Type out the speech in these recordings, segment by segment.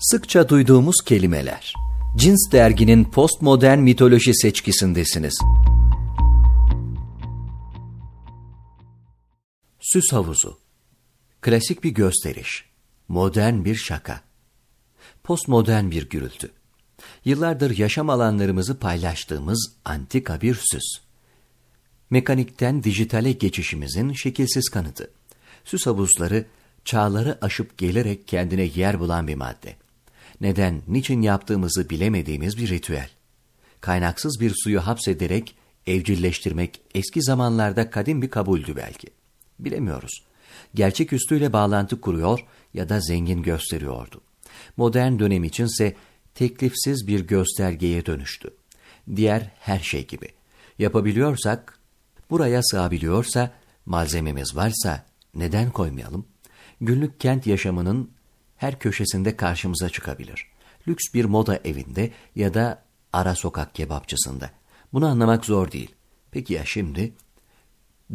Sıkça duyduğumuz kelimeler. Cins derginin postmodern mitoloji seçkisindesiniz. Süs havuzu. Klasik bir gösteriş. Modern bir şaka. Postmodern bir gürültü. Yıllardır yaşam alanlarımızı paylaştığımız antika bir süs. Mekanikten dijitale geçişimizin şekilsiz kanıtı. Süs havuzları çağları aşıp gelerek kendine yer bulan bir madde. Neden, niçin yaptığımızı bilemediğimiz bir ritüel. Kaynaksız bir suyu hapsederek evcilleştirmek eski zamanlarda kadim bir kabuldü belki. Bilemiyoruz. Gerçek üstüyle bağlantı kuruyor ya da zengin gösteriyordu. Modern dönem içinse teklifsiz bir göstergeye dönüştü. Diğer her şey gibi. Yapabiliyorsak, buraya sığabiliyorsa, malzememiz varsa neden koymayalım? Günlük kent yaşamının her köşesinde karşımıza çıkabilir. Lüks bir moda evinde ya da ara sokak kebapçısında. Bunu anlamak zor değil. Peki ya şimdi?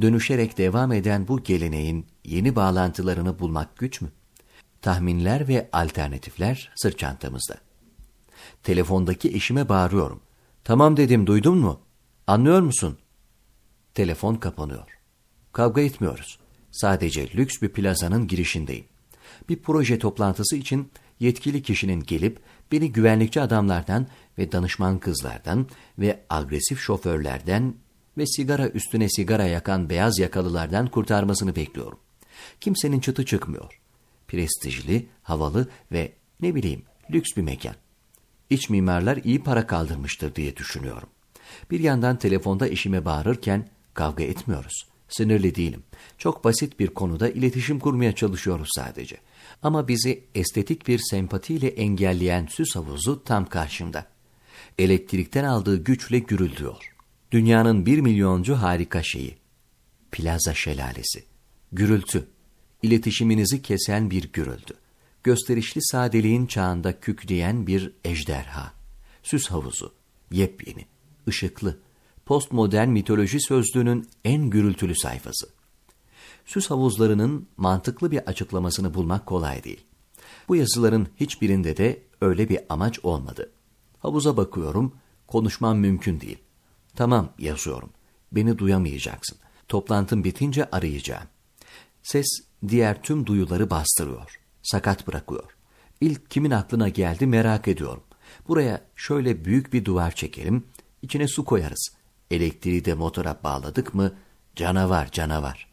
Dönüşerek devam eden bu geleneğin yeni bağlantılarını bulmak güç mü? Tahminler ve alternatifler sırt çantamızda. Telefondaki eşime bağırıyorum. Tamam dedim duydun mu? Anlıyor musun? Telefon kapanıyor. Kavga etmiyoruz. Sadece lüks bir plazanın girişindeyim. Bir proje toplantısı için yetkili kişinin gelip beni güvenlikçi adamlardan ve danışman kızlardan ve agresif şoförlerden ve sigara üstüne sigara yakan beyaz yakalılardan kurtarmasını bekliyorum. Kimsenin çıtı çıkmıyor. Prestijli, havalı ve ne bileyim lüks bir mekan. İç mimarlar iyi para kaldırmıştır diye düşünüyorum. Bir yandan telefonda eşime bağırırken kavga etmiyoruz. Sinirli değilim. Çok basit bir konuda iletişim kurmaya çalışıyoruz sadece. Ama bizi estetik bir sempatiyle engelleyen süs havuzu tam karşımda. Elektrikten aldığı güçle gürüldüyor. Dünyanın bir milyoncu harika şeyi. Plaza şelalesi. Gürültü. İletişiminizi kesen bir gürültü. Gösterişli sadeliğin çağında kükreyen bir ejderha. Süs havuzu. Yepyeni. ışıklı, postmodern mitoloji sözlüğünün en gürültülü sayfası. Süs havuzlarının mantıklı bir açıklamasını bulmak kolay değil. Bu yazıların hiçbirinde de öyle bir amaç olmadı. Havuza bakıyorum, konuşmam mümkün değil. Tamam yazıyorum, beni duyamayacaksın. Toplantım bitince arayacağım. Ses diğer tüm duyuları bastırıyor, sakat bırakıyor. İlk kimin aklına geldi merak ediyorum. Buraya şöyle büyük bir duvar çekelim, içine su koyarız. Elektriği de motora bağladık mı canavar canavar.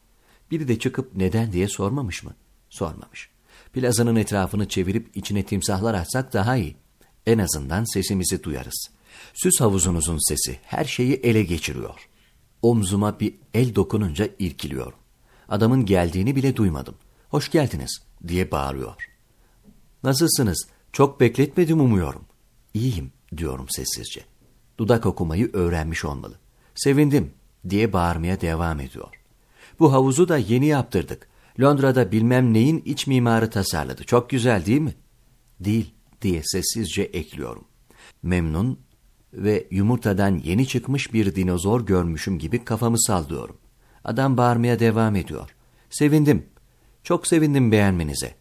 Biri de çıkıp neden diye sormamış mı? Sormamış. Plazanın etrafını çevirip içine timsahlar atsak daha iyi. En azından sesimizi duyarız. Süs havuzunuzun sesi her şeyi ele geçiriyor. Omzuma bir el dokununca irkiliyorum. Adamın geldiğini bile duymadım. Hoş geldiniz diye bağırıyor. Nasılsınız? Çok bekletmedim umuyorum. İyiyim diyorum sessizce. Dudak okumayı öğrenmiş olmalı. Sevindim diye bağırmaya devam ediyor. Bu havuzu da yeni yaptırdık. Londra'da bilmem neyin iç mimarı tasarladı. Çok güzel değil mi? Değil diye sessizce ekliyorum. Memnun ve yumurtadan yeni çıkmış bir dinozor görmüşüm gibi kafamı sallıyorum. Adam bağırmaya devam ediyor. Sevindim. Çok sevindim beğenmenize.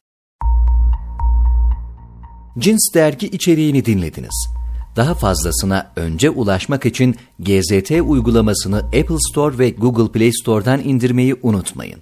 Cins dergi içeriğini dinlediniz. Daha fazlasına önce ulaşmak için GZT uygulamasını Apple Store ve Google Play Store'dan indirmeyi unutmayın.